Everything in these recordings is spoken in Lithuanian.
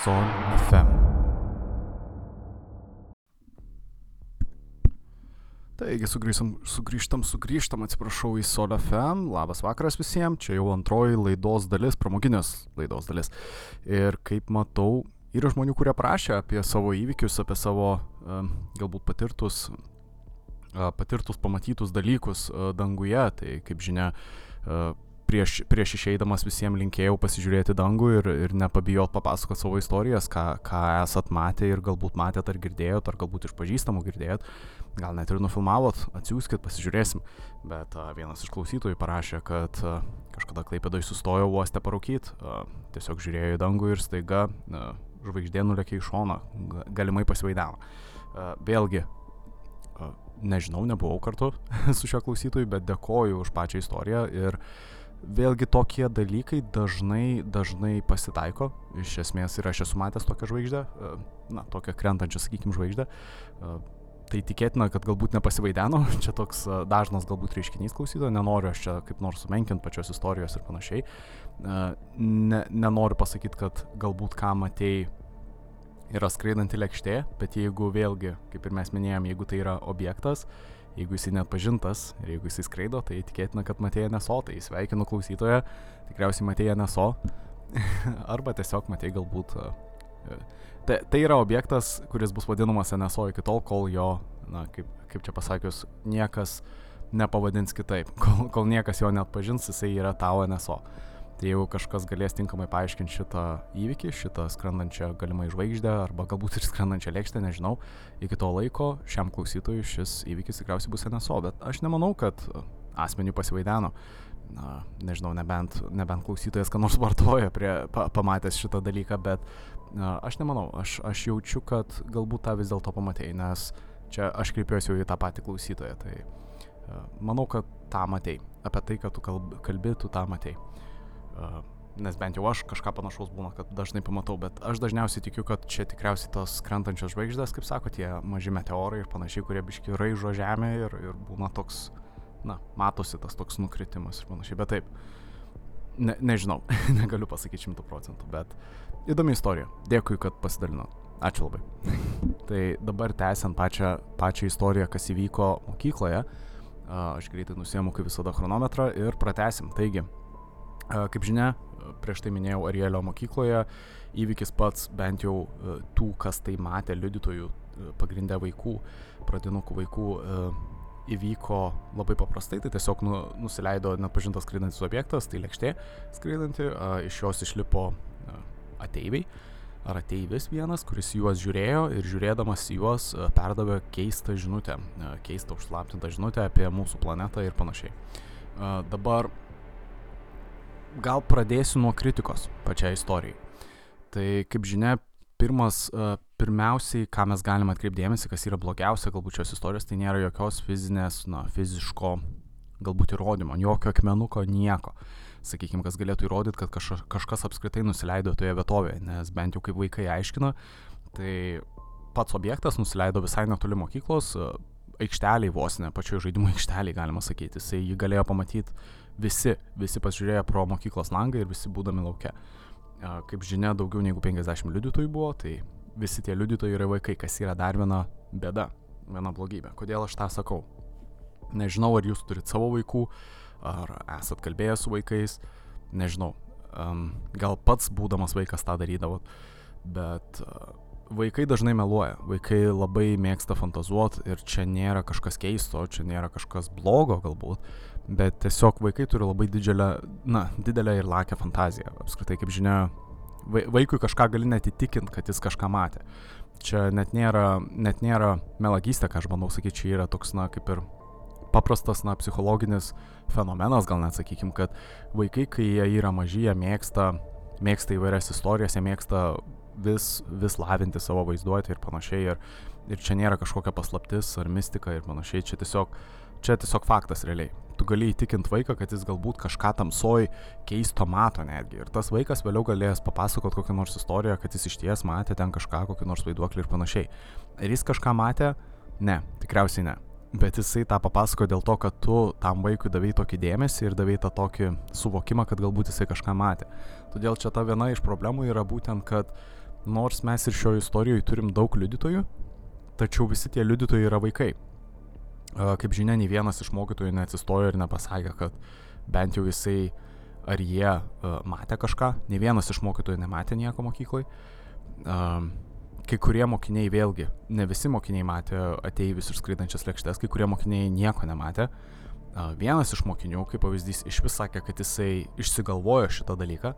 Son FM. Taigi sugrįžtam, sugrįžtam, sugrįžtam, atsiprašau, į Sol FM. Labas vakaras visiems, čia jau antroji laidos dalis, pramoginės laidos dalis. Ir kaip matau, yra žmonių, kurie prašė apie savo įvykius, apie savo galbūt patirtus, patirtus, pamatytus dalykus danguje. Tai kaip žinia, prieš, prieš išeidamas visiems linkėjau pasižiūrėti dangų ir, ir nepabijot papasakoti savo istorijas, ką, ką esat matę ir galbūt matėt ar girdėjot, ar galbūt iš pažįstamų girdėjot, gal net ir nufilmavot, atsiųskit, pasižiūrėsim. Bet a, vienas iš klausytojų parašė, kad a, kažkada klaipėdoj sustojo uoste parūkyt, a, tiesiog žiūrėjo į dangų ir staiga a, žvaigždė nulėkė į šoną, galimai pasivaidavo. Vėlgi, nežinau, nebuvau kartu su šio klausytoju, bet dėkoju už pačią istoriją ir uh, vėlgi tokie dalykai dažnai, dažnai pasitaiko. Iš esmės ir aš esu matęs tokią žvaigždę, e, na, tokią krentančią, sakykime, žvaigždę. E, tai tikėtina, kad galbūt nepasivaideno, čia toks e, dažnas galbūt reiškinys klausyto, nenoriu aš čia kaip nors sumenkinti pačios istorijos ir panašiai. Ne, nenoriu pasakyti, kad galbūt ką matėjai yra skraidanti lėkštė, bet jeigu vėlgi, kaip ir mes minėjom, jeigu tai yra objektas, uh, jeigu jisai net pažintas ir jeigu jisai skraido, tai tikėtina, kad matėja neso, tai sveikinu klausytoją, tikriausiai matėja neso, arba tiesiog matėjai galbūt... Tai, tai yra objektas, kuris bus vadinamas NSO iki tol, kol jo, na, kaip, kaip čia pasakius, niekas nepavadins kitaip. Kol, kol niekas jo net pažins, jisai yra tavo NSO. Tai jeigu kažkas galės tinkamai paaiškinti šitą įvykį, šitą skrendančią galimai žvaigždę arba galbūt ir skrendančią lėkštę, nežinau, iki to laiko šiam klausytojui šis įvykis tikriausiai bus NSO, bet aš nemanau, kad asmeniui pasivaideno. Na, nežinau, nebent, nebent klausytojas, ką nors vartoja prie, pa, pamatęs šitą dalyką, bet na, aš nemanau, aš, aš jaučiu, kad galbūt tą vis dėlto pamatėjai, nes čia aš kreipiuosi jau į tą patį klausytoją, tai uh, manau, kad tą matėjai, apie tai, kad tu kalbi tu tą matėjai nes bent jau aš kažką panašaus būna, kad dažnai pamatau, bet aš dažniausiai tikiu, kad čia tikriausiai tos krentančios žvaigždės, kaip sako, tie maži meteorai ir panašiai, kurie biški raižo žemę ir, ir būna toks, na, matosi tas toks nukritimas ir panašiai, bet taip, ne, nežinau, negaliu pasakyti šimtų procentų, bet įdomi istorija, dėkui, kad pasidalinot, ačiū labai. tai dabar tęsiant pačią, pačią istoriją, kas įvyko mokykloje, aš greitai nusiemu kaip visada chronometrą ir pratesim. Taigi, Kaip žinia, prieš tai minėjau Arielio mokykloje, įvykis pats bent jau tų, kas tai matė, liudytojų, pagrindę vaikų, pradinukų vaikų, įvyko labai paprastai, tai tiesiog nu, nusileido nepažintas skraidantis objektas, tai lėkštė skraidanti, iš jos išlipo ateiviai ar ateivis vienas, kuris juos žiūrėjo ir žiūrėdamas juos perdavė keistą žinutę, keistą užslaptintą žinutę apie mūsų planetą ir panašiai. Dabar gal pradėsiu nuo kritikos pačiai istorijai. Tai kaip žinia, pirmas, uh, pirmiausiai, ką mes galime atkreipdėmėsi, kas yra blogiausia galbūt šios istorijos, tai nėra jokios fizinės, na, fiziško galbūt įrodymo, jokio akmenuko, nieko. Sakykime, kas galėtų įrodyti, kad kažkas, kažkas apskritai nusileido toje vietovėje, nes bent jau kaip vaikai aiškina, tai pats objektas nusileido visai netoli mokyklos, aikšteliai vos ne, pačioje žaidimų aikšteliai galima sakyti, jisai jį galėjo pamatyti visi, visi pasižiūrėjo pro mokyklos langą ir visi būdami laukia. Kaip žinia, daugiau negu 50 liudytojų buvo, tai visi tie liudytojai yra vaikai, kas yra dar viena bėda, viena blogybė. Kodėl aš tą sakau? Nežinau, ar jūs turit savo vaikų, ar esat kalbėję su vaikais, nežinau, gal pats būdamas vaikas tą darydavot, bet vaikai dažnai meluoja, vaikai labai mėgsta fantazuoti ir čia nėra kažkas keisto, čia nėra kažkas blogo galbūt, bet tiesiog vaikai turi labai didžiulę, na, didelę ir lakę fantaziją. Apskritai, kaip žinia, vaikui kažką gali net įtikinti, kad jis kažką matė. Čia net nėra, net nėra melagystė, ką aš bandau sakyti, čia yra toks, na, kaip ir paprastas, na, psichologinis fenomenas, gal net sakykim, kad vaikai, kai jie yra maži, jie mėgsta, mėgsta įvairias istorijas, jie mėgsta vis, vis lavinti savo vaizduotę ir panašiai. Ir, ir čia nėra kažkokia paslaptis ar mistika ir panašiai, čia tiesiog, čia tiesiog faktas realiai tu gali įtikinti vaiką, kad jis galbūt kažką tamsoj keisto mato netgi. Ir tas vaikas vėliau galės papasakoti kokią nors istoriją, kad jis iš ties matė ten kažką, kokį nors vaiduoklį ir panašiai. Ir jis kažką matė? Ne, tikriausiai ne. Bet jisai tą papasako dėl to, kad tu tam vaikui davai tokį dėmesį ir davai tą tokį suvokimą, kad galbūt jisai kažką matė. Todėl čia ta viena iš problemų yra būtent, kad nors mes ir šioje istorijoje turim daug liudytojų, tačiau visi tie liudytojai yra vaikai. Kaip žinia, nei vienas iš mokytojų neatsistojo ir nepasakė, kad bent jau jisai ar jie matė kažką, nei vienas iš mokytojų nematė nieko mokyklai. Kai kurie mokiniai vėlgi, ne visi mokiniai matė ateivius ir skraidančias lėkštes, kai kurie mokiniai nieko nematė. Vienas iš mokinių, kaip pavyzdys, iš vis sakė, kad jisai išsigalvojo šitą dalyką,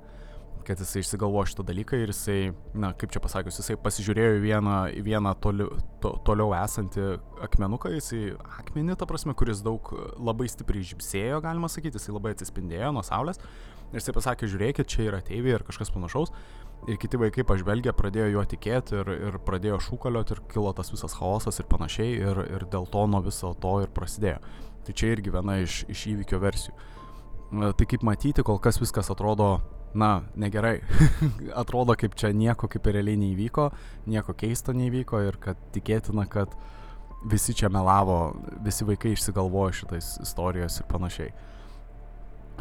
kad jisai išsigalvojo šitą dalyką ir jisai, na, kaip čia pasakius, jisai pasižiūrėjo į vieną, į vieną toli, to, toliau esantį akmenuką, jisai akmenį, ta prasme, kuris daug labai stipriai žibsėjo, galima sakyti, jisai labai atsispindėjo nuo saulės. Ir jisai pasakė, žiūrėkit, čia yra ateiviai ir kažkas panašaus. Ir kiti vaikai pažvelgė, pradėjo juo tikėti ir, ir pradėjo šūkalioti ir kilo tas visas chaosas ir panašiai. Ir, ir dėl to nuo viso to ir prasidėjo. Tai čia irgi viena iš, iš įvykio versijų. Tai kaip matyti, kol kas viskas atrodo na, negerai. Atrodo, kaip čia nieko kaip ir realiai neįvyko, nieko keisto neįvyko ir kad tikėtina, kad visi čia melavo, visi vaikai išsigalvojo šitais istorijos ir panašiai.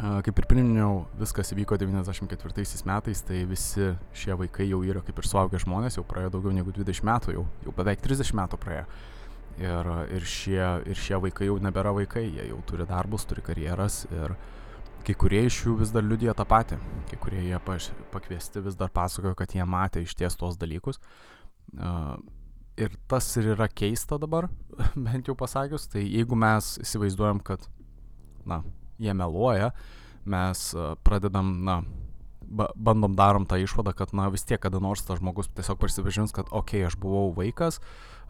Kaip ir priminiau, viskas įvyko 94 metais, tai visi šie vaikai jau yra kaip ir suaugę žmonės, jau praėjo daugiau negu 20 metų, jau, jau beveik 30 metų praėjo. Ir, ir, šie, ir šie vaikai jau nebėra vaikai, jie jau turi darbus, turi karjeras ir uh, Kai kurie iš jų vis dar liudija tą patį, kai kurie jie pakviesti vis dar pasakojo, kad jie matė iš ties tos dalykus. Uh, ir tas ir yra keista dabar, bent jau pasakius, tai jeigu mes įsivaizduojam, kad, na, jie meluoja, mes uh, pradedam, na, ba bandom darom tą išvadą, kad, na, vis tiek kada nors tas žmogus tiesiog prisipažins, kad, okei, okay, aš buvau vaikas,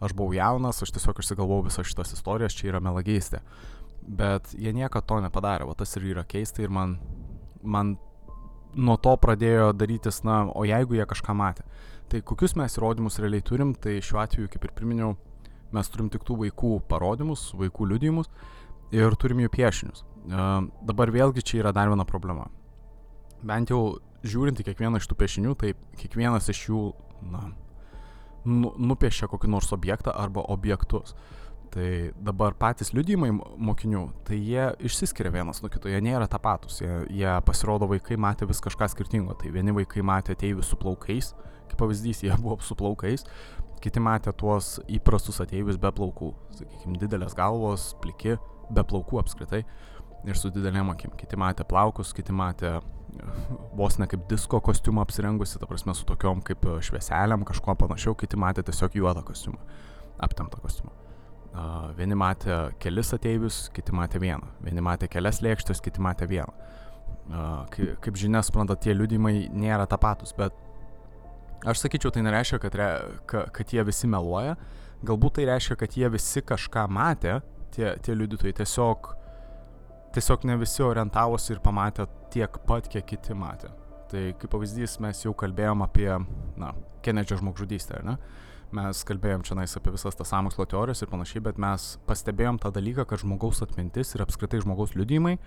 aš buvau jaunas, aš tiesiog išsigalvojau visas šitas istorijas, čia yra melagystė. Bet jie niekada to nepadarė, o tas ir yra keista ir man, man nuo to pradėjo darytis, na, o jeigu jie kažką matė. Tai kokius mes įrodymus realiai turim, tai šiuo atveju, kaip ir priminiau, mes turim tik tų vaikų parodymus, vaikų liudijimus ir turim jų piešinius. Uh, dabar vėlgi čia yra dar viena problema. Bent jau žiūrint į kiekvieną iš tų piešinių, tai kiekvienas iš jų, na, nu, nupiešia kokį nors objektą arba objektus. Uh, Tai dabar patys liudymai mokinių, tai jie išsiskiria vienas nuo kito, jie nėra tapatus, jie, jie pasirodo vaikai matė vis kažką skirtingo. Tai vieni vaikai matė ateivius su plaukais, kaip pavyzdys, jie buvo su plaukais, kiti matė tuos įprastus ateivius be plaukų, sakykime, didelės galvos, pliki, be plaukų apskritai ir su didelėm akim. Kiti matė plaukus, kiti matė vos ne kaip disko kostiumą apsirengusi, ta prasme su tokiom kaip švieselėm, kažko panašiau, kiti matė tiesiog juodą kostiumą, aptemtą kostiumą. Vieni matė kelis ateivius, kiti matė vieną. Vieni matė kelias lėkštės, kiti matė vieną. Kaip, žinia, suprantat, tie liudymai nėra tapatus, bet aš sakyčiau, tai nereiškia, kad, re, ka, kad jie visi meluoja. Galbūt tai reiškia, kad jie visi kažką matė, tie, tie liudytojai tiesiog, tiesiog ne visi orientavosi ir pamatė tiek pat, kiek kiti matė. Tai kaip pavyzdys, mes jau kalbėjom apie, na, Kenedžio žmogžudystę, ar ne? Uh, mes kalbėjom čia nais apie visas tas samokslo teorijas ir panašiai, bet mes pastebėjom tą dalyką, kad žmogaus atmintis ir apskritai žmogaus liudymai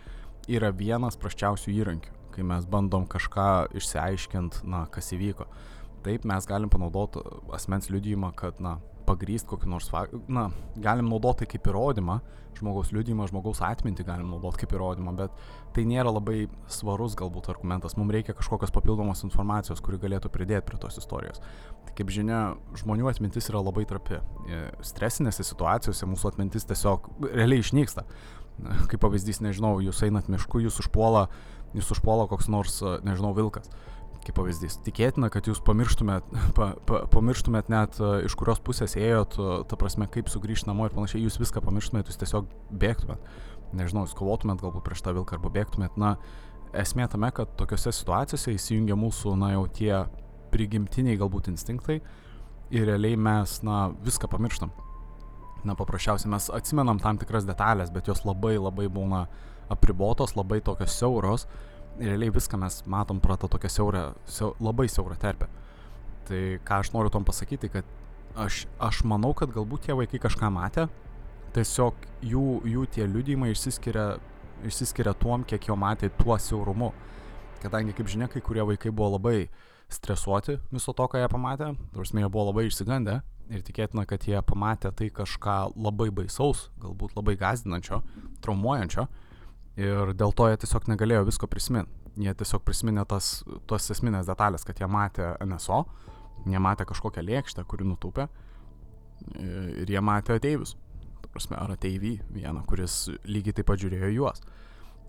yra vienas praščiausių įrankių, kai mes bandom kažką išsiaiškinti, na, kas įvyko. Taip mes galim panaudoti asmens liudymą, kad, na, pagrysti kokį nors faktą, na, galim naudoti kaip įrodymą, žmogaus liudymą, žmogaus atmintį galim naudoti kaip įrodymą, bet tai nėra labai svarus galbūt argumentas, mums reikia kažkokios papildomos informacijos, kuri galėtų pridėti prie tos istorijos. Tai kaip žinia, žmonių atmintis yra labai trapi. E, stresinėse situacijose mūsų atmintis tiesiog realiai išnyksta. Kaip pavyzdys, nežinau, jūs einat mišku, jūs užpuola, jūs užpuola koks nors, nežinau, vilkas kaip pavyzdys. Tikėtina, kad jūs pamirštumėt, pa, pa, pamirštumėt net uh, iš kurios pusės ėjot, uh, ta prasme, kaip sugrįžti namo ir panašiai, jūs viską pamirštumėt, jūs tiesiog bėgtumėt. Nežinau, jūs kovotumėt galbūt prieš tą vilką arba bėgtumėt. Na, esmė tame, kad tokiuose situacijose įsijungia mūsų, na, jau tie prigimtiniai galbūt instinktai ir realiai mes, na, viską pamirštam. Na, paprasčiausiai mes atsimenam tam tikras detalės, bet jos labai labai būna apribotos, labai tokios siauros realiai viską mes matom pro tą tokią siaurą, siau, labai siaurą terpę. Tai ką aš noriu tom pasakyti, kad aš, aš manau, kad galbūt tie vaikai kažką matė, tiesiog jų, jų tie liudymai išsiskiria, išsiskiria tuom, kiek jo matė tuo siaurumu. Kadangi, kaip žinia, kai kurie vaikai buvo labai stresuoti viso to, ką jie pamatė, prasme, jie buvo labai išsigandę ir tikėtina, kad jie pamatė tai kažką labai baisaus, galbūt labai gazdinančio, traumuojančio ir dėl to jie tiesiog negalėjo visko prisiminti. Jie tiesiog prisiminė tas, tos esminės detalės, kad jie matė NSO, Jie matė kažkokią lėkštę, kuri nutupė ir jie matė ateivius. Prasme, ar ateivį vieną, kuris lygiai taip pat žiūrėjo juos,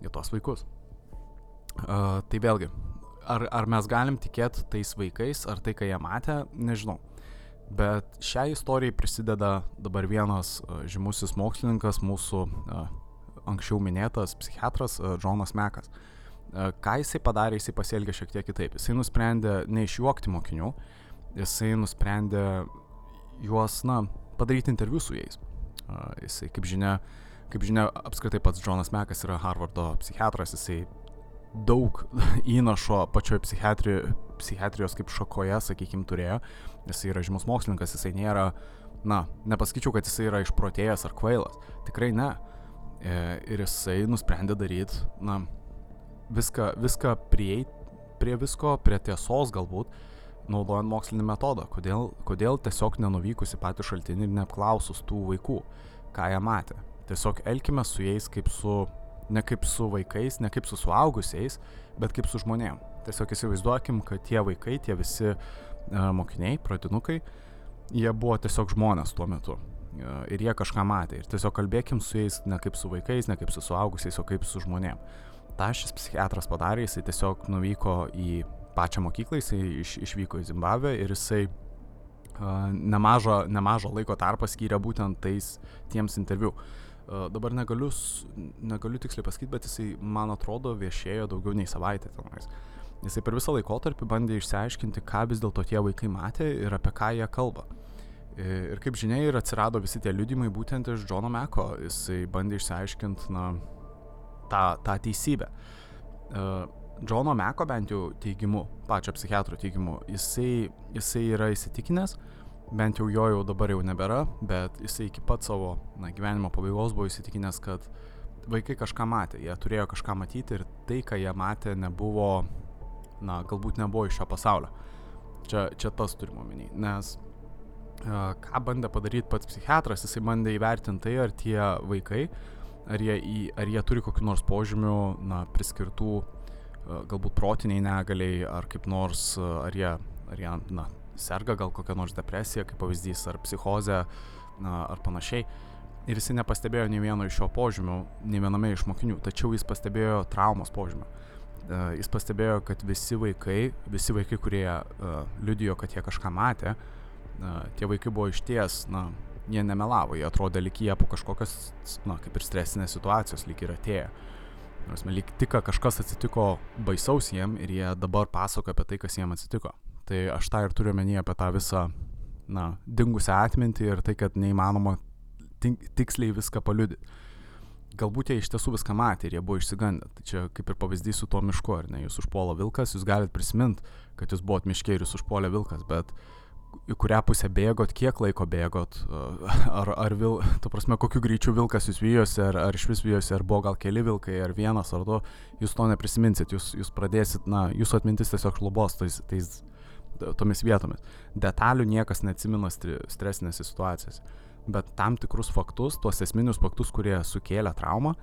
į tuos vaikus. Uh, tai vėlgi, ar, ar mes galim tikėti tais vaikais, ar tai, ką jie matė, nežinau. Bet šią istoriją prisideda dabar vienas uh, žymusis mokslininkas, mūsų uh, anksčiau minėtas psichiatras uh, Džonas Mekas. Uh, ką jisai padarė, jisai pasielgė šiek tiek kitaip. Jisai nusprendė neišjuokti mokinių, jisai nusprendė juos, na, padaryti interviu su jais. Uh, jisai, kaip žinia, kaip žinia, apskritai pats Džonas Mekas yra Harvardo psichiatras, jisai daug įnašo pačioje psichiatri, psichiatrijos kaip šakoje, sakykime, turėjo. Jisai yra žymus mokslininkas, jisai nėra, na, nepasakyčiau, kad jisai yra išprotėjęs ar kvailas. Tikrai ne. E, ir jisai nusprendė daryti, na, viską, viską prieiti prie visko, prie tiesos galbūt, naudojant mokslinį metodą. Kodėl, kodėl tiesiog nenuvykus į patį šaltinį ir neapklausus tų vaikų, ką jie matė. Tiesiog elkime su jais kaip su, ne kaip su vaikais, ne kaip su suaugusiais, bet kaip su žmonėm. Tiesiog įsivaizduokim, kad tie vaikai, tie visi uh, mokiniai, pradinukai, jie buvo tiesiog žmonės tuo metu. Uh, ir jie kažką matė. Ir tiesiog kalbėkim su jais ne kaip su vaikais, ne kaip su suaugusiais, o kaip su žmonėm. Ta šis psichiatras padarė, jisai tiesiog nuvyko į pačią mokyklą, jisai iš, išvyko į Zimbabvę ir jisai uh, nemažo, nemažo laiko tarpą skyrė būtent tais tiems interviu. Uh, dabar negaliu, negaliu tiksliai pasakyti, bet jisai, man atrodo, viešėjo daugiau nei savaitę tenais. Jisai per visą laikotarpį bandė išsiaiškinti, ką vis dėlto tie vaikai matė ir apie ką jie kalba. Ir kaip žinia, ir atsirado visi tie liudimai būtent iš Džono Meko. Jisai bandė išsiaiškinti, na, tą, tą teisybę. Uh, Džono Meko bent jau teigimu, pačio psichiatro teigimu, jisai, jisai yra įsitikinęs, bent jau jo jau dabar jau nebėra, bet jisai iki pat savo na, gyvenimo pabaigos buvo įsitikinęs, kad vaikai kažką matė, jie turėjo kažką matyti ir tai, ką jie matė, nebuvo, na, galbūt nebuvo iš šio pasaulio. Čia, čia tas turime omeny, nes ką bandė padaryti pats psichiatras, jisai bandė įvertinti tai, ar tie vaikai, ar jie, į, ar jie turi kokiu nors požymiu, na, priskirtų galbūt protiniai negaliai, ar kaip nors, ar jie, ar jie na, serga gal kokią nors depresiją, kaip pavyzdys, ar psichozę, na, ar panašiai. Ir jis nepastebėjo nei vieno iš šio požymių, nei viename iš mokinių, tačiau jis pastebėjo traumos požymių. Jis pastebėjo, kad visi vaikai, visi vaikai, kurie uh, liudijo, kad jie kažką matė, uh, tie vaikai buvo išties, na, jie nemelavo, jie atrodė lyg jie po kažkokios, na, kaip ir stresinės situacijos, lyg ir atėjo. Uh, Prasme, lyg tik kažkas atsitiko baisaus jiem ir jie dabar pasako apie tai, kas jiem atsitiko. Tai aš tą ir turiu menį apie tą visą, na, dingusią atmintį ir tai, kad neįmanoma tiksliai viską paliudyti. Galbūt jie iš tiesų viską matė ir jie buvo išsigandę. Tai čia kaip ir pavyzdys su tuo mišku, ar ne, jūs užpuola vilkas, jūs galite prisiminti, kad jūs buvot miškė ir jūs užpuolė vilkas, bet uh, į kurią pusę bėgot, kiek laiko bėgot, ar, ar vil, tu prasme, kokiu greičiu vilkas jūs vyjosi, ar, ar iš vis vyjosi, ar buvo gal keli vilkai, ar vienas, ar du, jūs to neprisiminsit, jūs, jūs pradėsit, na, jūsų atmintis tiesiog šlubos tais, tais, tomis vietomis. Detalių niekas neatsimena stresinėse situacijose, bet tam tikrus faktus, tuos esminius faktus, kurie sukėlė traumą,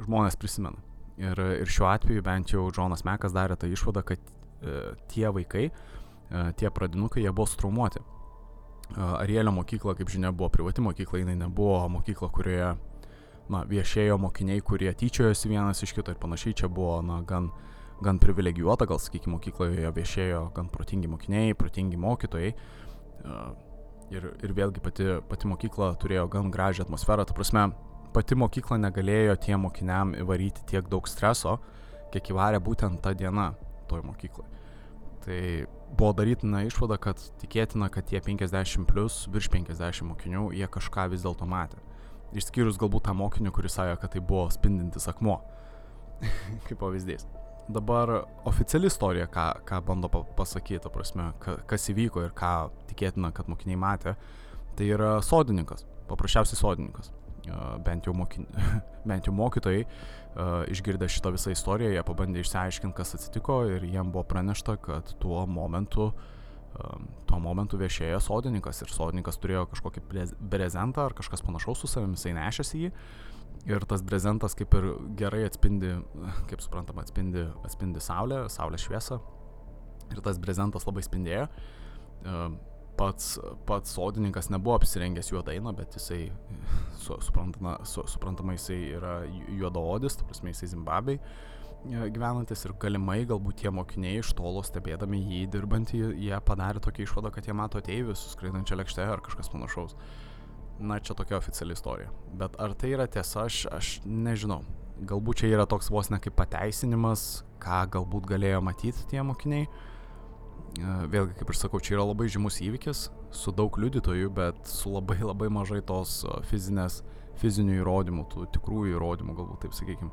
žmonės prisimena. Ir, ir šiuo atveju bent jau Džonas Mekas darė tą išvadą, kad e, tie vaikai, tie pradinukai, jie buvo straumuoti. E, Arielio mokykla, kaip žinia, buvo privati mokykla, jinai nebuvo mokykla, kurioje na, viešėjo mokiniai, kurie tyčiojosi vienas iš kito ir panašiai. Čia buvo na, gan, gan privilegijuota, gal sakykime, mokykloje viešėjo gan protingi mokiniai, protingi mokytojai. Ir, ir vėlgi pati, pati mokykla turėjo gan gražią atmosferą. Ta prasme, pati mokykla negalėjo tiem mokiniam įvaryti tiek daug streso, kiek įvarė būtent tą dieną toj mokykloje. Tai buvo darytina išvada, kad tikėtina, kad tie 50 plus, virš 50 mokinių, jie kažką vis dėlto matė. Išskyrus galbūt tą mokinį, kuris sąjo, kad tai buvo spindintis akmuo. Kaip pavyzdys. Dabar oficiali istorija, ką, ką bando pasakyti, prasme, kas įvyko ir ką tikėtina, kad mokiniai matė, tai yra sodininkas, paprasčiausiai sodininkas. Bent jau, mokin... bent jau mokytojai išgirdę šitą visą istoriją, jie pabandė išsiaiškinti, kas atsitiko ir jiem buvo pranešta, kad tuo momentu, tuo momentu viešėjo sodininkas ir sodininkas turėjo kažkokį brezentą ar kažkas panašaus su savimi, jisai nešėsi jį. Ir tas brezentas kaip ir gerai atspindi, kaip suprantama, atspindi, atspindi saulę, saulės šviesą. Ir tas brezentas labai spindėjo. Pats, pats sodininkas nebuvo apsirengęs juodai, na, bet jisai, su, suprantama, su, suprantama, jisai yra juodaodis, ta prasme, jisai Zimbabvei gyvenantis ir galimai galbūt tie mokiniai iš tolo stebėdami jį dirbantį, jie padarė tokią išvadą, kad jie mato ateivius su skraidančia lėkšte ar kažkas panašaus. Na, čia tokia oficiali istorija. Bet ar tai yra tiesa, aš, aš nežinau. Galbūt čia yra toks vos ne kaip pateisinimas, ką galbūt galėjo matyti tie mokiniai vėlgi, kaip ir sakau, čia yra labai žymus įvykis su daug liudytojų, bet su labai labai mažai tos fizinės, fizinių įrodymų, tų tikrųjų įrodymų, galbūt taip sakykime.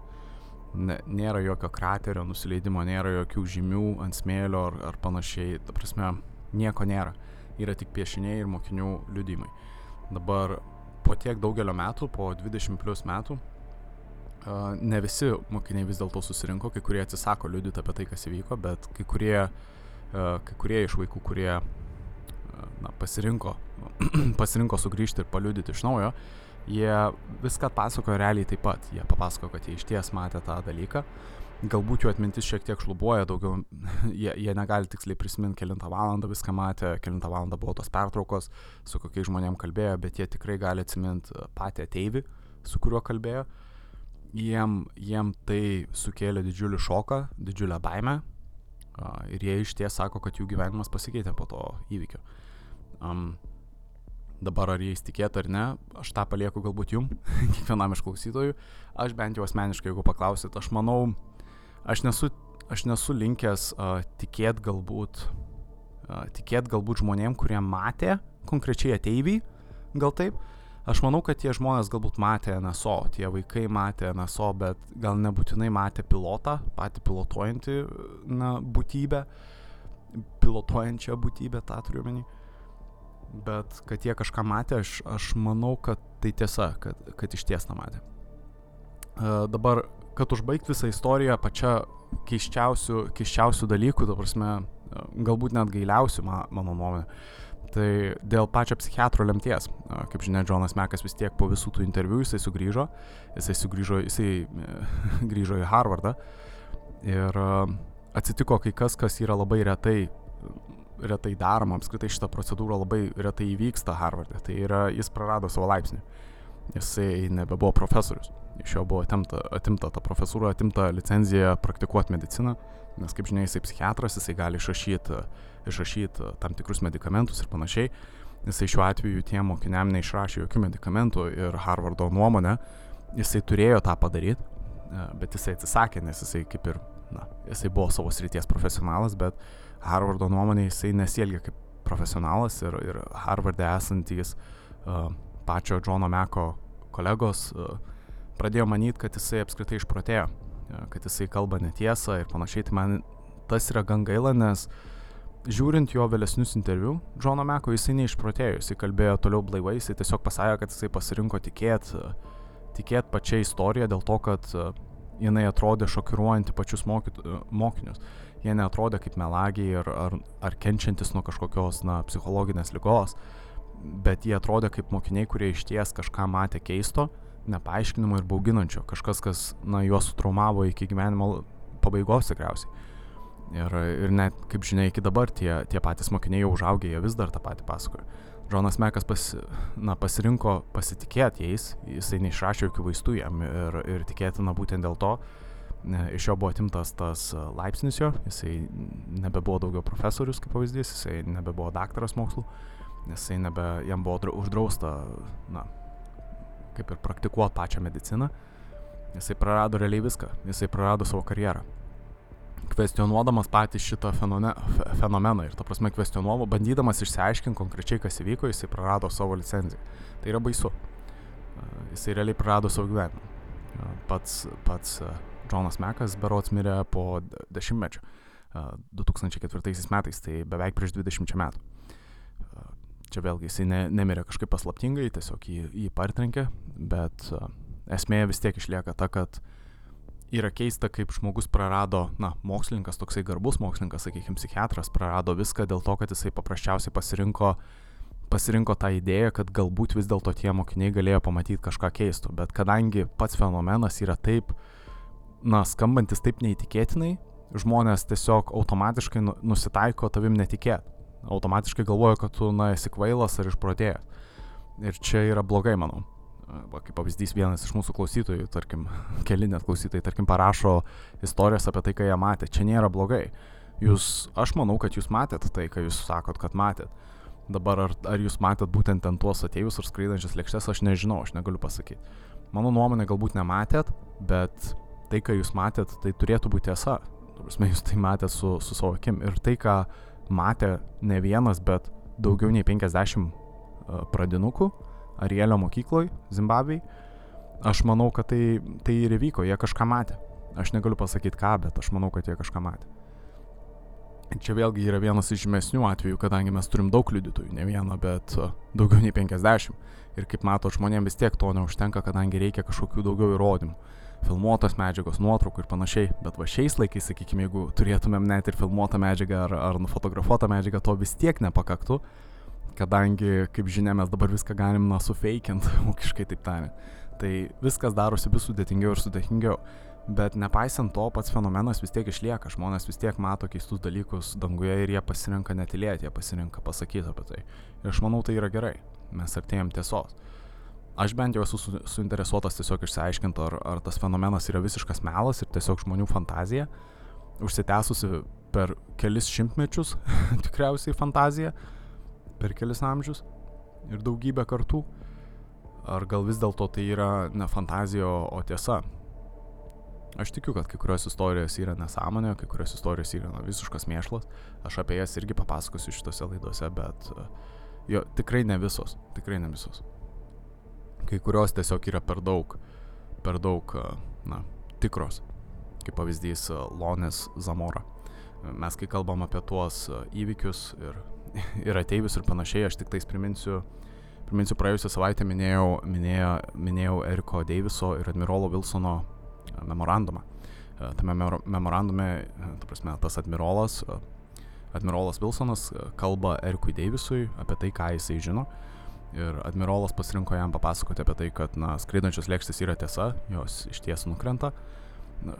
Nėra jokio kraterio nusileidimo, nėra jokių žymių ant smėlio ar, ar panašiai. Ta prasme, nieko nėra. Yra tik piešiniai ir mokinių liudymai. Dabar po tiek daugelio metų, po 20 plus metų, ne visi mokiniai vis dėlto susirinko, kai kurie atsisako liudyti apie tai, kas įvyko, bet kai kurie uh, E, kai kurie iš vaikų, kurie e, na, pasirinko, pasirinko sugrįžti ir paliudyti iš naujo, jie viską pasakojo realiai taip pat. Jie papasakojo, kad jie iš ties matė tą dalyką. Galbūt jų atmintis šiek tiek šlubuoja, daugiau jie, jie negali tiksliai prisiminti, kilintą valandą viską matė, kilintą valandą buvo tos pertraukos, su kokiais žmonėm kalbėjo, bet jie tikrai gali atsiminti patį ateivį, su kuriuo kalbėjo. Jiem, jiem tai sukėlė didžiulį šoką, didžiulę baimę, ir jie iš ties sako, kad jų gyvenimas pasikeitė po to įvykio. Um, dabar ar jais tikėt ar ne, aš tą palieku galbūt jum, kiekvienam iš klausytojų. Aš bent jau asmeniškai, jeigu paklausit, aš manau, aš nesu, aš nesu linkęs uh, tikėt galbūt, uh, tikėt galbūt žmonėm, kurie matė konkrečiai ateiviai, gal taip, Aš manau, kad tie žmonės galbūt matė NSO, tie vaikai matė NSO, bet gal nebūtinai matė pilotą, patį pilotuojantį na, būtybę, pilotuojančią būtybę, tą turiu menį. Bet kad jie kažką matė, aš, aš manau, kad tai tiesa, kad, kad iš ties nematė. Uh, dabar, kad užbaigti visą istoriją pačia keiščiausių, keiščiausių dalykų, ta prasme, galbūt net gailiausių, ma, mano nuomonė. Tai dėl pačio psichiatro lemties, kaip žinia, Džonas Mekas vis tiek po visų tų interviu jisai sugrįžo, jisai sugrįžo, jisai grįžo į Harvardą. Ir atsitiko kai kas, kas yra labai retai, retai daroma, apskritai šitą procedūrą labai retai įvyksta Harvarde, tai yra jis prarado savo laipsnį, jisai nebebuvo profesorius, iš jo buvo atimta, atimta ta profesūra, atimta licenzija praktikuoti mediciną, nes kaip žinia, jisai psichiatras, jisai gali išrašyti išrašyti tam tikrus medikamentus ir panašiai. Jisai šiuo atveju tiem mokiniam neišrašė jokių medikamentų ir Harvardo nuomonė, jisai turėjo tą padaryti, e, bet jisai atsisakė, nes jisai kaip ir, na, jisai buvo savo srities profesionalas, bet Harvardo nuomonė jisai nesielgia kaip profesionalas ir, ir Harvarde esantys uh, pačio Džono Meko kolegos uh, pradėjo manyti, kad jisai apskritai išprotėjo, kad jisai kalba netiesą ir panašiai. Tai man tas yra gan gaila, nes uh, žiūrint jo vėlesnius interviu, Džono Meko jisai neišprotėjo, jisai kalbėjo toliau blaivai, jisai tiesiog pasakė, kad jisai pasirinko tikėt, tikėt pačią istoriją dėl to, kad jinai atrodė šokiruojanti pačius mokyt, mokinius. Jie netrodė kaip melagiai ar, ar, ar kenčiantis nuo kažkokios na, psichologinės lygos, bet jie atrodė kaip mokiniai, kurie iš ties kažką matė keisto, nepaaiškinamo ir bauginančio, kažkas, kas na, juos sutraumavo iki gyvenimo pabaigos tikriausiai. Ir, ir net, kaip žinia, iki dabar tie, tie patys mokiniai jau užaugę, jie vis dar tą patį pasakoja. Džonas Mekas pas, na, pasirinko pasitikėti jais, jisai neišrašė jokių vaistų jam ir, ir tikėtina būtent dėl to, ne, iš jo buvo atimtas tas laipsnis jo, jisai nebebuvo daugiau profesorius, kaip pavyzdys, jisai nebebuvo daktaras mokslų, jisai nebe, jam buvo uždrausta, na, kaip ir praktikuoti pačią mediciną, jisai prarado realiai viską, jisai prarado savo karjerą kvestionuodamas patį šitą fenone, fenomeną ir, ta prasme, kvestionuovo, bandydamas išsiaiškinti konkrečiai, kas įvyko, jisai prarado savo licenciją. Tai yra baisu. Jisai realiai prarado savo gyvenimą. Pats, pats Džonas Mekas berots mirė po dešimtmečio. 2004 metais, tai beveik prieš 20 metų. Čia vėlgi jisai ne, nemirė kažkaip paslaptingai, tiesiog jį, jį partrenkė, bet esmė vis tiek išlieka ta, kad uh, yra keista, kaip žmogus prarado, na, mokslininkas, toksai garbus mokslininkas, sakykime, psichiatras, prarado viską dėl to, kad jisai paprasčiausiai pasirinko, pasirinko tą idėją, kad galbūt vis dėlto tie mokiniai galėjo pamatyti kažką keisto. Bet kadangi pats fenomenas yra taip, na, skambantis taip neįtikėtinai, žmonės tiesiog automatiškai nu, nusitaiko tavim netikėt. automatiškai galvoja, kad tu, na, esi kvailas ar išprotėjęs. Ir čia yra blogai, manau. Va, kaip pavyzdys, vienas iš mūsų klausytojų, tarkim, keli net klausytojai, tarkim, parašo istorijas apie tai, ką jie matė. Čia nėra blogai. Jūs, aš manau, kad jūs matėt tai, ką jūs sakot, kad matėt. Dabar ar, ar jūs matėt būtent ten tuos ateivius ar skraidančias lėkštes, aš nežinau, aš negaliu pasakyti. Mano nuomonė galbūt nematėt, bet tai, ką jūs matėt, tai turėtų būti tiesa. Prasme, jūs tai matėt su, su savo akim. Ir tai, ką matė ne vienas, bet daugiau nei 50 pradinukų Arielio mokykloje Zimbabvei, aš manau, kad tai, tai ir įvyko, jie kažką matė. Aš negaliu pasakyti ką, bet aš manau, kad jie kažką matė. Čia vėlgi yra vienas iš žymesnių atvejų, kadangi mes turim daug liudytojų, ne vieną, bet daugiau nei 50. Ir kaip mato, žmonėms vis tiek to neužtenka, kadangi reikia kažkokių daugiau įrodymų. Filmuotos medžiagos, nuotraukų ir panašiai. Bet va šiais laikais, sakykime, jeigu turėtumėm net ir filmuotą medžiagą ar, ar nufotografuotą medžiagą, to vis tiek nepakaktų kadangi, kaip žinia, mes dabar viską galim, na, sufeikint, ūkiškai taip tariant. Tai viskas darosi vis sudėtingiau ir sudėtingiau. Bet nepaisant to, pats fenomenas vis tiek išlieka, žmonės vis tiek mato keistus dalykus danguje ir jie pasirenka netilėti, jie pasirenka pasakyti apie tai. Ir aš manau, tai yra gerai, mes artėjom tiesos. Aš bent jau esu su, suinteresuotas tiesiog išsiaiškinti, ar, ar tas fenomenas yra visiškas melas ir tiesiog žmonių fantazija, užsitęsusi per kelis šimtmečius, tikriausiai fantazija, per kelis amžius ir daugybę kartų? Ar gal vis dėlto tai yra ne fantazija, o tiesa? Aš tikiu, kad kai kurios istorijos yra nesąmonė, kai kurios istorijos yra na, visiškas mėšlas. Aš apie jas irgi papasakosiu šitose laidose, bet jo, tikrai ne visos. Tikrai ne visos. Kai kurios tiesiog yra per daug, per daug, na, tikros. Kaip pavyzdys Lonės Zamora. Mes kai kalbam apie tuos įvykius ir ir ateivius ir panašiai, aš tik tais priminsiu, priminsiu praėjusią savaitę minėjau, minėjau, minėjau Eriko Deiviso ir admirolo Wilsono e, memorandumą. E, tame memorandume, e, ta prasme, tas admirolas, admirolas Wilsonas kalba Erikui Deivisui apie tai, ką jisai žino. Ir admirolas pasirinko jam papasakoti apie tai, kad, na, skraidančios lėkštės yra tiesa, jos iš ties nukrenta.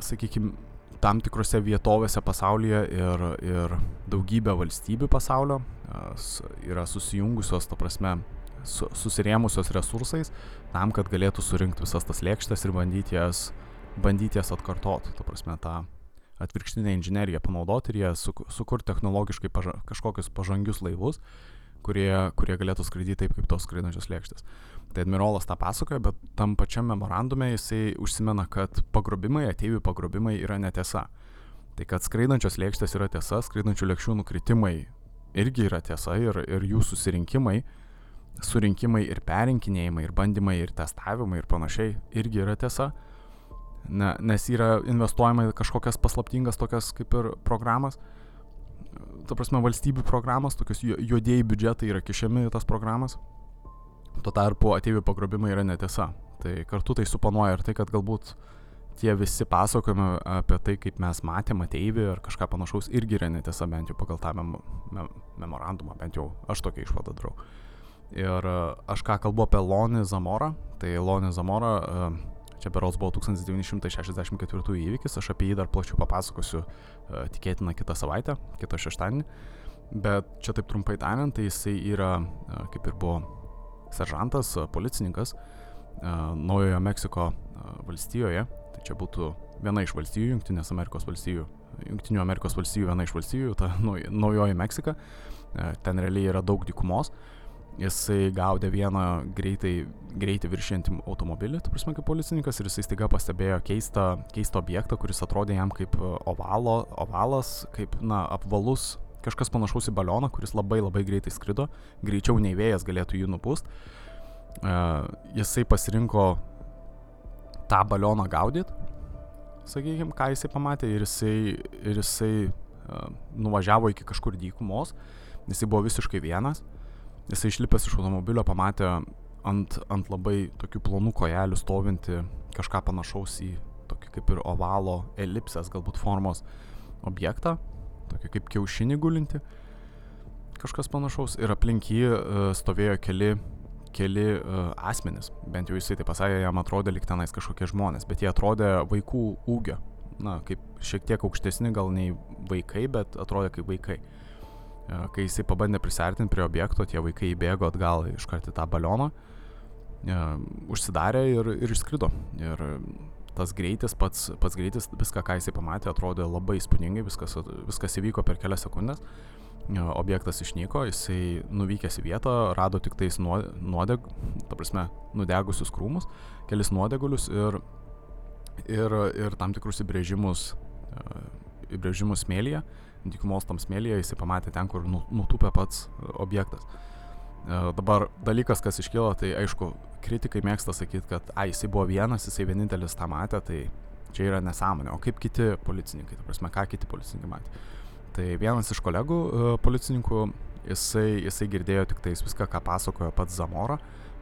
Sakykime, tam tikrose vietovėse pasaulyje ir, ir daugybė valstybių pasaulio yra susijungusios, ta prasme, su, susirėmusios resursais tam, kad galėtų surinkti visas tas lėkštes ir bandyti jas, bandyti jas atkartoti, ta prasme, tą atvirkštinę inžineriją panaudoti ir jie su, sukurti technologiškai paža, kažkokius pažangius laivus, kurie, kurie galėtų skraidyti taip, kaip tos skraidančios lėkštės. Tai admirolas tą pasakoja, bet tam pačiam memorandume jisai užsimena, kad pagrobimai, ateivių pagrobimai yra netiesa. Tai kad skraidančios lėkštės yra tiesa, skraidančių lėkščių nukritimai irgi yra tiesa ir, ir jų susirinkimai, surinkimai ir perinkinėjimai, ir bandymai, ir testavimai ir panašiai irgi yra tiesa. Ne, nes yra investuojama į kažkokias paslaptingas tokias kaip ir programas. Ta prasme, valstybių programos, tokius juodieji biudžetai yra kišiami į tas programas Tuo tarpu ateivių pagrobimai yra netiesa. Tai kartu tai suponuoja ir tai, kad galbūt tie visi pasakojimai apie tai, kaip mes matėme ateivį ar kažką panašaus, irgi yra netiesa, bent jau pagal tą mem mem memorandumą, bent jau aš tokia išvada darau. Ir aš ką kalbu apie Lonį Zamorą, tai Lonį Zamorą, čia berols buvo 1964 įvykis, aš apie jį dar plačiau papasakosiu tikėtina kitą savaitę, kitą šeštadienį. Bet čia taip trumpai tariant, tai jisai yra, kaip ir buvo seržantas, policininkas Naujojo Meksiko valstijoje, tai čia būtų viena iš valstijų, Junktinės Amerikos valstijų, Junktinių Amerikos valstijų viena iš valstijų, ta Naujoji Meksika, ten realiai yra daug dykumos, jisai gaudė vieną greitai, greitai viršijantį automobilį, tu prasme, kaip policininkas, ir jisai staiga pastebėjo keistą, keistą objektą, kuris atrodė jam kaip ovalo, ovalas, kaip, na, apvalus kažkas panašaus į balioną, kuris labai labai greitai skrido, greičiau nei vėjas galėtų jį nupūst. Uh, jisai pasirinko tą balioną gaudyti, sakykime, ką jisai pamatė ir jisai, ir jisai uh, nuvažiavo iki kažkur dykumos, jisai buvo visiškai vienas, jisai išlipęs iš automobilio pamatė ant, ant labai tokių plonų kojelių stovinti kažką panašaus į tokį kaip ir ovalo elipsės galbūt formos objektą, tokį kaip kiaušinį gulinti, kažkas panašaus, ir aplink jį uh, stovėjo keli, keli uh, asmenys, bent jau jisai tai pasakė, jam atrodė lyg tenais kažkokie žmonės, bet jie atrodė vaikų ūgio, na, kaip šiek tiek aukštesni gal nei vaikai, bet atrodė kaip vaikai. kai jisai pabandė prisartinti prie objekto, tie vaikai įbėgo atgal iškart į tą balioną, užsidarė ir, ir išskrido. Ir tas greitis, pats, pats greitis, viską, ką jisai pamatė, atrodė labai įspūdingai, viskas, viskas įvyko per kelias sekundės. Objektas išnyko, jisai nuvykęs į vietą, rado tik tais nuodeg, ta prasme, nudegusius krūmus, kelis nuodegulius ir, ir, ir tam tikrus įbrėžimus, įbrėžimus smėlyje, dykumos tam smėlyje, jisai pamatė ten, kur nu, nutupė pats objektas. Dabar dalykas, kas iškilo, tai aišku, kritikai mėgsta sakyti, kad, ai, jisai buvo vienas, jisai vienintelis tą matė, tai čia yra nesąmonė. O kaip kiti policininkai, ta prasme, ką kiti policininkai matė. Tai vienas iš kolegų uh, policininkų, jisai, jisai girdėjo tik tais viską, ką pasakojo pats Zamora,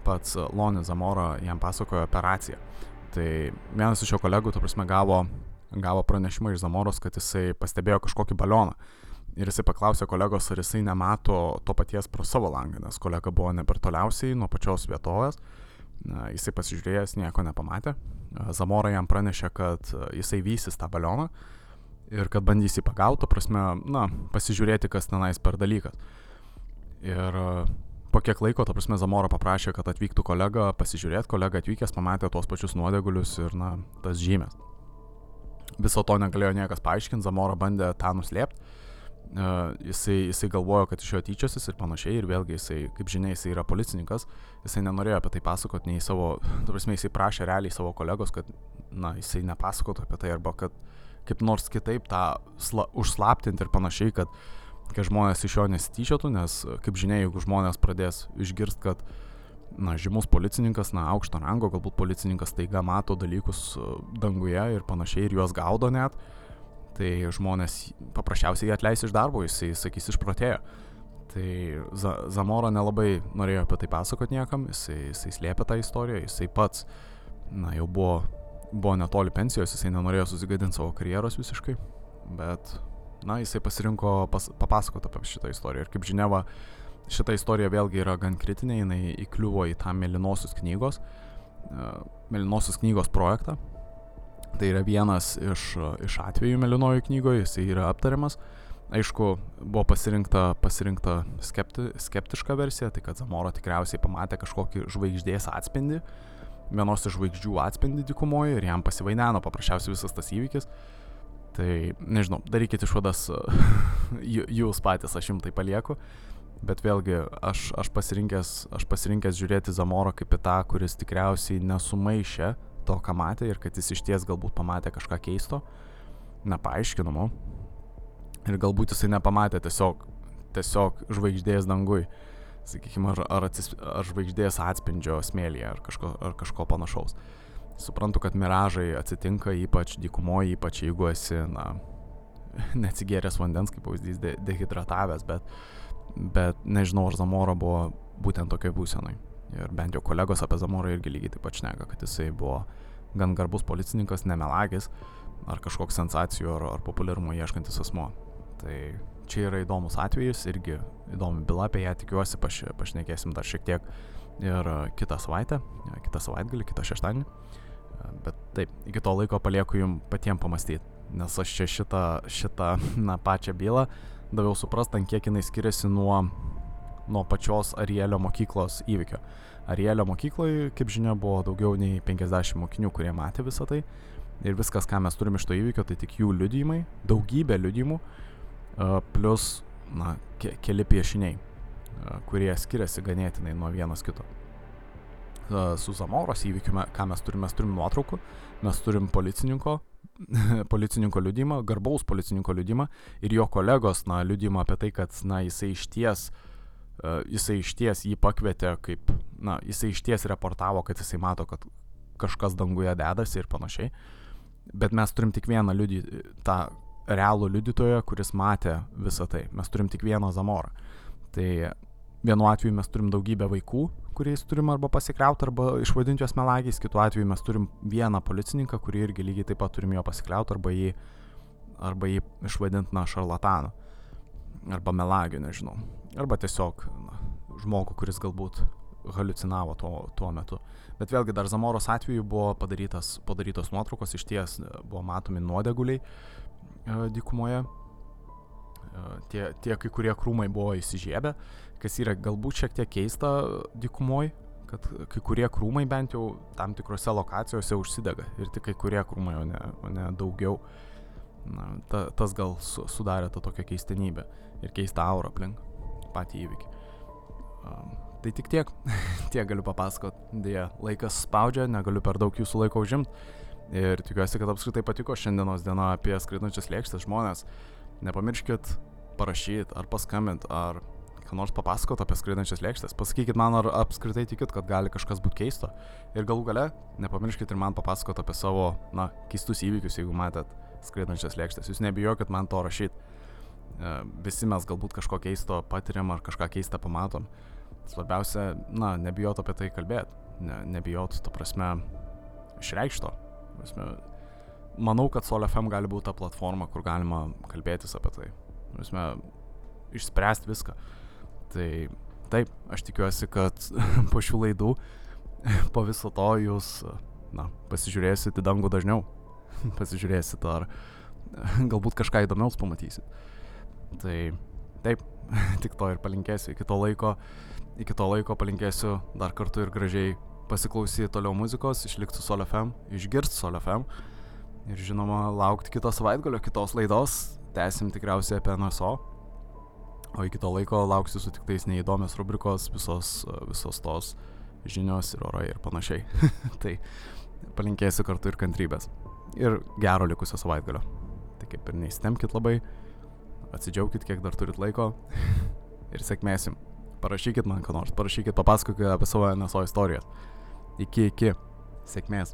pats Lonis Zamora jam pasakojo operaciją. Tai vienas iš jo kolegų, ta prasme, gavo, gavo pranešimą iš Zamoros, kad jisai pastebėjo kažkokį balioną. Ir jisai paklausė kolegos, ar jisai nemato to paties pro savo langą, nes kolega buvo ne per toliausiai nuo pačios vietovės. Jisai pasižiūrėjęs nieko nepamatė. Zamora jam pranešė, kad jisai vysis tą balioną ir kad bandys jį pagauti, prasme, na, pasižiūrėti, kas tenais per dalykas. Ir po kiek laiko, ta prasme, Zamora paprašė, kad atvyktų kolega, pasižiūrėti, kolega atvykęs pamatė tuos pačius nuodegulius ir, na, tas žymės. Viso to negalėjo niekas paaiškinti, Zamora bandė tą nuslėpti jisai, jisai galvojo, kad iš jo tyčiosis ir panašiai, ir vėlgi jisai, kaip žinia, jisai yra policininkas, jisai nenorėjo apie tai pasakoti, nei savo, tu prasme, jisai prašė realiai savo kolegos, kad, na, jisai nepasakotų apie tai, arba kad kaip nors kitaip tą sla, užslaptinti ir panašiai, kad, kad žmonės iš jo nesityčiotų, nes, kaip žinia, jeigu žmonės pradės išgirsti, kad, na, žymus policininkas, na, aukšto rango, galbūt policininkas taiga mato dalykus danguje ir panašiai, ir juos gaudo net, uh, tai žmonės paprasčiausiai jį atleis iš darbo, jisai sakys išprotėjo. Tai Zamora nelabai norėjo apie tai pasakoti niekam, jisai, jisai slėpė tą istoriją, jisai pats, na, jau buvo, buvo netoli pensijos, jisai nenorėjo susigadinti savo karjeros visiškai, bet, na, jisai pasirinko pas, papasakoti apie šitą istoriją. Ir kaip žinia, va, šita istorija vėlgi yra gan kritinė, jinai įkliuvo į tą Melinosios knygos, uh, Melinosios knygos projektą, Tai yra vienas iš, iš atvejų Melinojo knygoje, jisai yra aptariamas. Aišku, buvo pasirinkta, pasirinkta skepti, skeptiška versija, tai kad Zamora tikriausiai pamatė kažkokį žvaigždės atspindį, vienos iš žvaigždžių atspindį dikumoje ir jam pasivaineno paprasčiausiai visas tas įvykis. Tai nežinau, darykit išvadas jūs patys, aš jums tai palieku. Bet vėlgi, aš, aš, pasirinkęs, aš pasirinkęs žiūrėti Zamorą kaip į tą, kuris tikriausiai nesumaišė to, ką matė ir kad jis iš ties galbūt pamatė kažką keisto, nepaaiškinamo. Ir galbūt jisai nepamatė tiesiog, tiesiog žvaigždės dangui, sakykime, ar, ar, atsis, ar žvaigždės atspindžio smėlyje, ar kažko, ar kažko panašaus. Suprantu, kad miražai atsitinka ypač dykumoje, ypač jeigu esi, na, neatsigėręs vandens, kaip pavyzdys, de, dehidratavęs, bet, bet nežinau, ar Zamora buvo būtent tokia būsenai. Ir bent jau kolegos apie Zamorą irgi lygiai taip pat šneka, kad jisai buvo gan garbus policininkas, nemelagis, ar kažkoks sensacijų ar, ar populiarumo ieškantis asmo. Tai čia yra įdomus atvejis, irgi įdomi byla, apie ją tikiuosi paš, pašnekėsim dar šiek tiek ir kitą savaitę, kitą savaitgalį, kitą šeštadienį. Bet taip, iki to laiko palieku jums patiems pamastyti, nes aš čia šitą, šitą na, pačią bylą daviau suprasti, ant kiek jinai skiriasi nuo nuo pačios Arielio mokyklos įvykio. Arielio mokykloje, kaip žinia, buvo daugiau nei 50 mokinių, kurie matė visą tai. Ir viskas, ką mes turime iš to įvykio, tai tik jų liudijimai, daugybė liudijimų, plus na, ke keli piešiniai, kurie skiriasi ganėtinai nuo vienas kito. Su Zamoros įvykiu, ką mes turime, mes turim nuotraukų, mes turim policininko, policininko liudymą, garbaus policininko liudymą ir jo kolegos, na, liudymą apie tai, kad, na, jisai iš ties uh, jisai išties jį pakvietė kaip, na, jisai išties reportavo, kad jisai mato, kad kažkas danguje dedasi ir panašiai. Bet mes turim tik vieną liudį, tą realų liudytoją, kuris matė visą tai. Mes turim tik vieną zamorą. Tai vienu atveju mes turim daugybę vaikų, kuriais turim arba pasikliauti, arba išvadinti juos melagiais, kitu atveju mes turim vieną policininką, kurį irgi lygiai taip pat turim jo pasikliauti, arba jį, arba jį išvadinti, na, šarlatanu, arba melagiu, nežinau arba tiesiog na, žmogų, kuris galbūt halucinavo tuo, tuo metu. Bet vėlgi dar Zamoros atveju buvo padarytas, padarytos nuotraukos, iš ties buvo matomi nuodeguliai e, dykumoje. tie, tie kai kurie krūmai buvo įsižiebę, kas yra galbūt šiek tiek keista dykumoje, kad kai kurie krūmai bent jau tam tikrose lokacijose užsidega ir tik kai kurie krūmai, o ne, o ne daugiau. Na, ta, tas gal su, sudarė tą tokią keistenybę ir keistą aurą aplink patį įvykį. Tai tik tiek, tiek galiu papasakot. Dėja, laikas spaudžia, negaliu per daug jūsų laiko užimti. Ir tikiuosi, kad apskritai patiko šiandienos diena apie skraidančias lėkštės žmonės. Nepamirškit parašyti ar paskambinti, ar ką nors papasakot apie skraidančias lėkštės. Pasakykit man, ar apskritai tikit, kad gali kažkas būti keisto. Ir galų gale, nepamirškit ir man papasakot apie savo, na, keistus įvykius, jeigu matėt skraidančias lėkštės. Jūs nebijokit man to rašyti. E, visi mes galbūt kažko keisto patiriam ar kažką keistą pamatom. Svarbiausia, na, nebijot apie tai kalbėti. Ne, nebijot, to prasme, išreikšto. Prasme, manau, kad Sol FM gali būti ta platforma, kur galima kalbėtis apie tai. Prasme, išspręsti viską. Tai taip, aš tikiuosi, kad po šių laidų, po viso to jūs, na, pasižiūrėsit į dangų dažniau. pasižiūrėsit ar galbūt kažką įdomiaus pamatysit. Tai taip, tik to ir palinkėsiu. Iki to laiko, iki to laiko palinkėsiu dar kartu ir gražiai pasiklausyti toliau muzikos, išlikti Sol FM, išgirsti Sol FM ir žinoma laukti kito savaitgalio, kitos laidos. Tęsim tikriausiai apie NSO O iki to laiko lauksiu su tik tais neįdomios rubrikos, visos, visos tos žinios ir orai ir panašiai. tai palinkėsiu kartu ir kantrybės. Ir gero likusio savaitgalio. Tai kaip ir neįstemkit labai, atsidžiaugkit, kiek dar turit laiko ir sėkmėsim. Parašykit man ką nors, parašykit, papasakokit apie savo NSO istorijas. Iki, iki. Sėkmės.